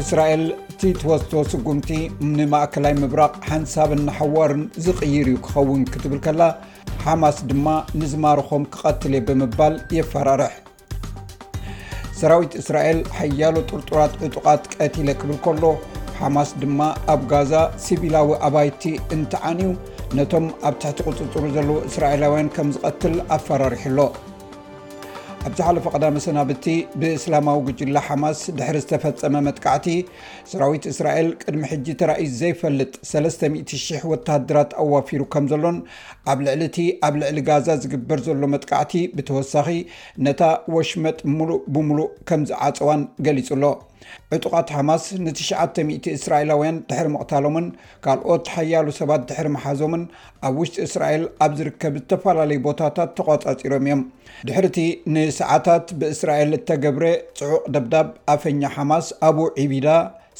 እስራኤል እቲ ትወስቶ ስጉምቲ ንማእከላይ ምብራቕ ሓንሳብን ንሓዋርን ዝቕይር እዩ ክኸውን ክትብል ከላ ሓማስ ድማ ንዝማርኾም ክቐትል እየ ብምባል የፈራርሕ ሰራዊት እስራኤል ሓያሎ ጥርጡራት ዕጡቓት ቀቲለ ክብል ከሎ ሓማስ ድማ ኣብ ጋዛ ሲቪላዊ ኣባይቲ እንትዓንዩ ነቶም ኣብ ትሕቲ ቅፅፅሩ ዘለዉ እስራኤላውያን ከም ዝቐትል ኣፈራርሑ ኣሎ ኣብ ዝሓለፈ ቀዳ መሰናብቲ ብእስላማዊ ጉጅላ ሓማስ ድሕሪ ዝተፈፀመ መጥቃዕቲ ሰራዊት እስራኤል ቅድሚ ሕጂ ተራእዩ ዘይፈልጥ 300,00 ወተሃደራት ኣዋፊሩ ከም ዘሎን ኣብ ልዕሊ እቲ ኣብ ልዕሊ ጋዛ ዝግበር ዘሎ መጥቃዕቲ ብተወሳኺ ነታ ወሽመጥ ሙሉእ ብምሉእ ከም ዝዓፀዋን ገሊፁ ኣሎ ዕጡቓት ሓማስ ን900 እስራኤላውያን ድሕሪ ምቕታሎምን ካልኦት ሓያሎ ሰባት ድሕሪ ምሓዞምን ኣብ ውሽጢ እስራኤል ኣብ ዝርከብ ዝተፈላለዩ ቦታታት ተቋጻጺሮም እዮም። ድሕሪ እቲ ንሰዓታት ብእስራኤል እተገብረ ጽዑቕ ደብዳብ፣ ኣፈኛ ሓማስ ኣቡ ዒቢዳ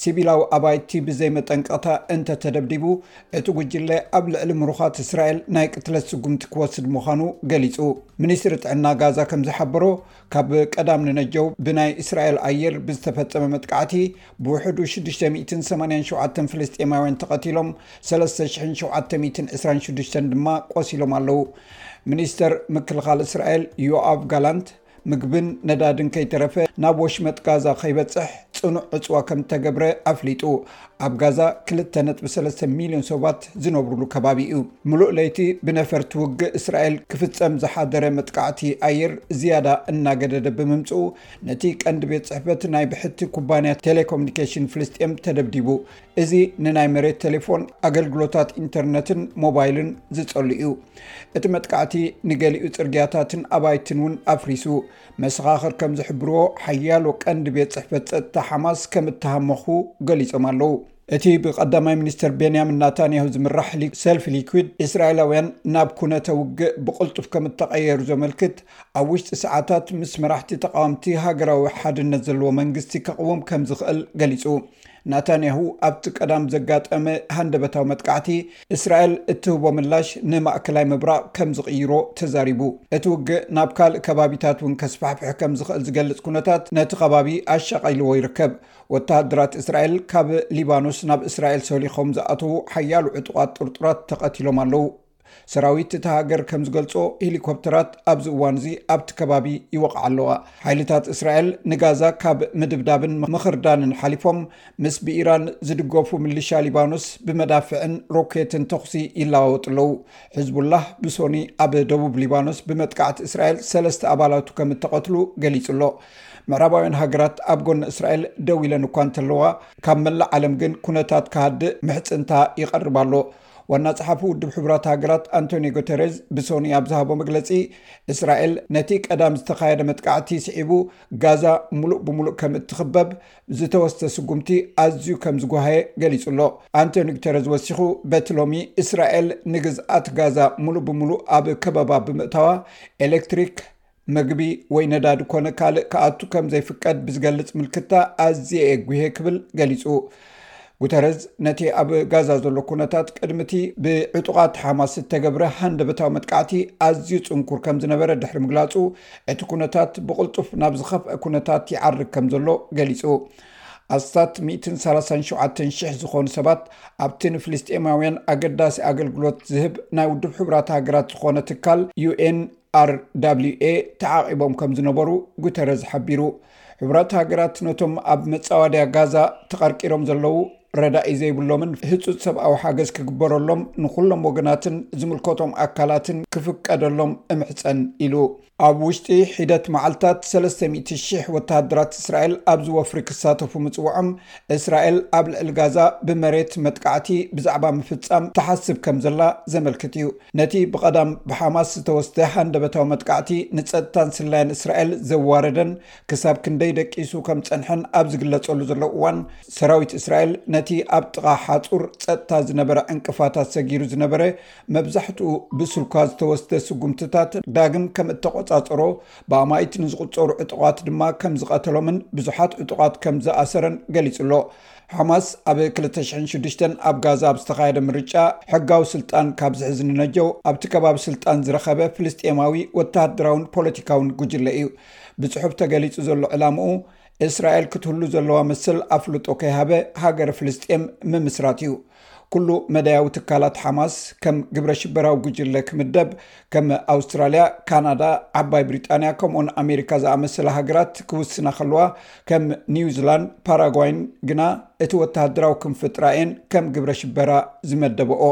ሲቪላዊ ኣባይቲ ብዘይ መጠንቀቕታ እንተተደብዲቡ፣ እቲ ጉጅለ ኣብ ልዕሊ ምሩኻት እስራኤል ናይ ቅትለት ስጉምቲ ክወስድ ምዃኑ ገሊጹ። ሚኒስትሪ ጥዕና ጋዛ ከም ዝሓበሮ፣ ካብ ቀዳም ንነጀው ብናይ እስራኤል ኣየር ብዝተፈጸመ መጥቃዕቲ ብውሕዱ ሽዱሽተ ሚእትን ሰማንያን ሸውዓተን ፍልስጤማውያን ተቐቲሎም፣ ሰለስተ ሽሕን ሸውዓተ ሚእትን ዕስራን ሽዱሽተን ድማ ቆሲሎም ኣለዉ። ሚኒስተር ምክልኻል እስራኤል ዮኣቭ ጋላንት፣ ምግብን ነዳድን ከይተረፈ ናብ ወሽመጥ ጋዛ ከይበጽሕ ጽኑዕ ዕጽዋ ከም እተገብረ ኣፍሊጡ። ኣብ ጋዛ ክልተ ነጥቢ ሰለስተ ሚልዮን ሰባት ዝነብሩሉ ከባቢ እዩ። ምሉእ ለይቲ ብነፈርቲ ውግእ እስራኤል ክፍጸም ዝሓደረ መጥቃዕቲ ኣየር ዝያዳ እናገደደ ብምምጽኡ ነቲ ቀንዲ ቤት ጽሕፈት ናይ ብሕቲ ኩባንያ ቴሌኮሚኒኬሽን ፍልስጤም ተደብዲቡ። እዚ ንናይ መሬት ቴሌፎን፣ ኣገልግሎታት ኢንተርነትን ሞባይልን ዝጸሉ እዩ። እቲ መጥቃዕቲ ንገሊኡ ጽርግያታትን ኣባይትን እውን ኣፍሪሱ። መሰኻኽር ከም ዝሕብርዎ ሓያሎ ቀንዲ ቤት ጽሕፈት ጸጥታ ሓማስ ከም እተሃመኹ ገሊጾም ኣለዉ። እቲ ብቀዳማይ ሚኒስትር ቤንያሚን ናታንያሁ ዝምራሕ ሰልፊ ሊኩድ፣ እስራኤላውያን ናብ ኩነተ ውግእ ብቕልጡፍ ከም እተቐየሩ ዘመልክት ኣብ ውሽጢ ሰዓታት ምስ መራሕቲ ተቓወምቲ ሃገራዊ ሓድነት ዘለዎ መንግስቲ ከቕውም ከም ዝኽእል ገሊጹ። ናታንያሁ ኣብቲ ቀዳም ዘጋጠመ ሃንደበታዊ መጥቃዕቲ እስራኤል እትህቦ ምላሽ ንማእከላይ ምብራቕ ከም ዝቕይሮ ተዛሪቡ። እቲ ውግእ ናብ ካልእ ከባቢታት እውን ከስፋሕፍሕ ከም ዝኽእል ዝገልጽ ኩነታት ነቲ ከባቢ ኣሻቒልዎ ይርከብ። ወተሃደራት እስራኤል ካብ ሊባኖስ ናብ እስራኤል ሰሊኾም ዝኣተዉ ሓያሎ ዕጡቓት ጥርጡራት ተቐቲሎም ኣለዉ። ሰራዊት እታ ሃገር ከም ዝገልጾ ሄሊኮፕተራት ኣብዚ እዋን እዚ ኣብቲ ከባቢ ይወቕዓ ኣለዋ። ሓይልታት እስራኤል ንጋዛ ካብ ምድብዳብን ምኽርዳንን ሓሊፎም ምስ ብኢራን ዝድገፉ ምልሻ ሊባኖስ ብመዳፍዕን ሮኬትን ተዅሲ ይለዋወጡ ኣለዉ። ሕዝቡላህ ብሶኑይ ኣብ ደቡብ ሊባኖስ ብመጥቃዕቲ እስራኤል ሰለስተ ኣባላቱ ከም እተቐትሉ ገሊጹ ኣሎ። ምዕራባውያን ሃገራት ኣብ ጎኒ እስራኤል ደው ኢለን እኳ እንተለዋ ካብ መላእ ዓለም ግን ኩነታት ክሃድእ ምሕፅንታ ይቐርብ ኣሎ። ዋና ፀሓፊ ውድብ ሕቡራት ሃገራት ኣንቶኒዮ ጉተሬዝ ብሶኑይ ኣብ ዝሃቦ መግለፂ እስራኤል ነቲ ቀዳም ዝተኻየደ መጥቃዕቲ ስዒቡ ጋዛ ሙሉእ ብሙሉእ ከም እትኽበብ ዝተወስተ ስጉምቲ ኣዝዩ ከም ዝጓሃየ ገሊፁ ኣሎ ኣንቶኒ ጉተሬዝ ወሲኹ በቲ ሎሚ እስራኤል ንግዝኣት ጋዛ ሙሉእ ብሙሉእ ኣብ ከበባ ብምእታዋ ኤሌክትሪክ መግቢ ወይ ነዳዲ ኮነ ካልእ ክኣቱ ከም ዘይፍቀድ ብዝገልፅ ምልክታ ኣዝየ እየ ጉሄ ክብል ገሊፁ። ጉተረዝ ነቲ ኣብ ጋዛ ዘሎ ኩነታት ቅድሚ እቲ ብዕጡቓት ሓማስ ዝተገብረ ሃንደበታዊ መጥቃዕቲ ኣዝዩ ፅንኩር ከም ዝነበረ ድሕሪ ምግላፁ እቲ ኩነታት ብቕልጡፍ ናብ ዝኸፍአ ኩነታት ይዓርግ ከም ዘሎ ገሊፁ። ኣስታት 137 ሽሕ ዝኾኑ ሰባት ኣብቲ ንፍልስጤማውያን ኣገዳሲ ኣገልግሎት ዝህብ ናይ ውድብ ሕቡራት ሃገራት ዝኾነ ትካል ዩኤን RWA ተዓቒቦም ከም ዝነበሩ ጉተረዝ ሓቢሩ። ሕቡራት ሃገራት ነቶም ኣብ መጻዋድያ ጋዛ ተቐርቂሮም ዘለዉ ረዳኢ ዘይብሎምን ህጹጽ ሰብኣዊ ሓገዝ ክግበረሎም ንዅሎም ወገናትን ዝምልከቶም ኣካላትን ክፍቀደሎም እምሕጸን ኢሉ። ኣብ ውሽጢ ሒደት መዓልታት ሰለስተ ሚእቲ ሽሕ ወተሃደራት እስራኤል ኣብዚ ወፍሪ ክሳተፉ ምጽውዖም፣ እስራኤል ኣብ ልዕሊ ጋዛ ብመሬት መጥቃዕቲ ብዛዕባ ምፍጻም ትሓስብ ከም ዘላ ዘመልክት እዩ። ነቲ ብቐዳም ብሓማስ ዝተወስደ ሃንደበታዊ መጥቃዕቲ ንጸጥታን ስላይን እስራኤል ዘዋረደን ክሳብ ክንደይ ደቂሱ ከም ዝጸንሐን ኣብ ዝግለጸሉ ዘሎ እዋን ሰራዊት እስራኤል ነቲ ኣብ ጥቓ ሓጹር ጸጥታ ዝነበረ ዕንቅፋታት ሰጊሩ ዝነበረ መብዛሕትኡ ብሱልኳ ዝተወስደ ስጉምትታት ዳግም ከም እተቖጻጸሮ ብኣማኢት ንዝቝጸሩ ዕጡቓት ድማ ከም ዝቐተሎምን ብዙሓት ዕጡቓት ከም ዝኣሰረን ገሊጹ ኣሎ። ሓማስ ኣብ ክልተ ሽሕን ሽዱሽተን ኣብ ጋዛ ኣብ ዝተኻየደ ምርጫ ሕጋዊ ስልጣን ካብ ዝሕዝ ንነጀው ኣብቲ ከባቢ ስልጣን ዝረኸበ ፍልስጤማዊ ወተሃደራውን ፖለቲካውን ጉጅለ እዩ ብጽሑፍ ተገሊጹ ዘሎ ዕላምኡ እስራኤል ክትህሉ ዘለዋ መሰል ኣፍልጦ ከይሃበ ሃገር ፍልስጤም ምምስራት እዩ ኩሉ መዳያዊ ትካላት ሓማስ ከም ግብረ ሽበራዊ ጉጅለ ክምደብ ከም ኣውስትራልያ፣ ካናዳ፣ ዓባይ ብሪጣንያ ከምኡውን ኣሜሪካ ዝኣመሰላ ሃገራት ክውስና ከለዋ ከም ኒውዚላንድ፣ ፓራጓይን ግና እቲ ወተሃደራዊ ክንፊ ጥራይ እየን ከም ግብረ ሽበራ ዝመደበኦ።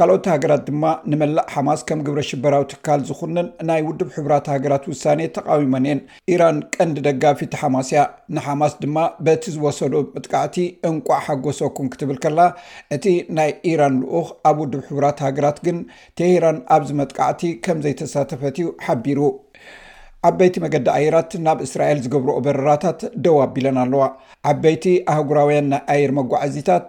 ካልኦት ሃገራት ድማ ንመላእ ሓማስ ከም ግብረ ሽበራዊ ትካል ዝኹንን ናይ ውድብ ሕቡራት ሃገራት ውሳኔ ተቓዊመን እየን። ኢራን ቀንዲ ደጋፊት ሓማስ እያ፣ ንሓማስ ድማ በቲ ዝወሰዶ መጥቃዕቲ እንቋዕ ሓጎሰኩም ክትብል ከላ፣ እቲ ናይ ኢራን ልኡኽ ኣብ ውድብ ሕቡራት ሃገራት ግን ቴህራን ኣብዚ መጥቃዕቲ ከም ዘይተሳተፈት እዩ ሓቢሩ። ዓበይቲ መገዲ ኣየራት ናብ እስራኤል ዝገብርኦ በረራታት ደው ኣቢለን ኣለዋ። ዓበይቲ ኣህጉራውያን ናይ ኣየር መጓዓዚታት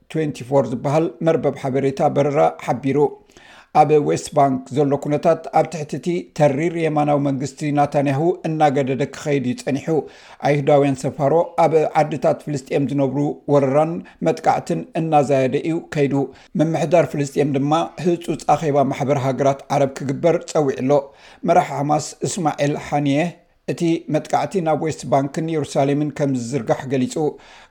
ትዌንቲ ፎር ዝበሃል መርበብ ሓበሬታ በረራ ሓቢሩ። ኣብ ዌስት ባንክ ዘሎ ኩነታት ኣብ ትሕቲ እቲ ተሪር የማናዊ መንግስቲ ናታንያሁ እናገደደ ክኸይድ እዩ ጸኒሑ። ኣይሁዳውያን ሰፋሮ ኣብ ዓድታት ፍልስጥኤም ዝነብሩ ወረራን መጥቃዕትን እናዛየደ እዩ ከይዱ። ምምሕዳር ፍልስጥኤም ድማ ህጹጽ ኣኼባ ማሕበር ሃገራት ዓረብ ክግበር ጸዊዑ ኣሎ። መራሒ ሓማስ እስማዒል ሓንየ እቲ መጥቃዕቲ ናብ ዌስት ባንክን የሩሳሌምን ከም ዝዝርጋሕ ገሊጹ።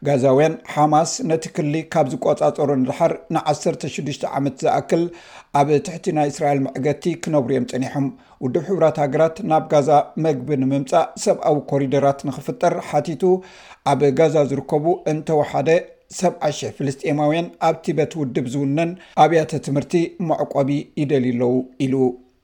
ጋዛውያን፣ ሓማስ ነቲ ክሊ ካብ ዝቆጻጸሮ ንደሓር ንዓሰርተ ሽዱሽተ ዓመት ዝኣክል ኣብ ትሕቲ ናይ እስራኤል መዕገቲ ክነብሩ እዮም ጸኒሖም። ውድብ ሕቡራት ሃገራት ናብ ጋዛ መግቢ ንምምጻእ ሰብኣዊ ኮሪደራት ንኽፍጠር ሓቲቱ፣ ኣብ ጋዛ ዝርከቡ እንተወሓደ ሰብዓ ሽሕ ፍልስጤማውያን ኣብቲ በቲ ውድብ ዝውነን ኣብያተ ትምህርቲ መዕቆቢ ይደልዩ ኣለዉ ኢሉ።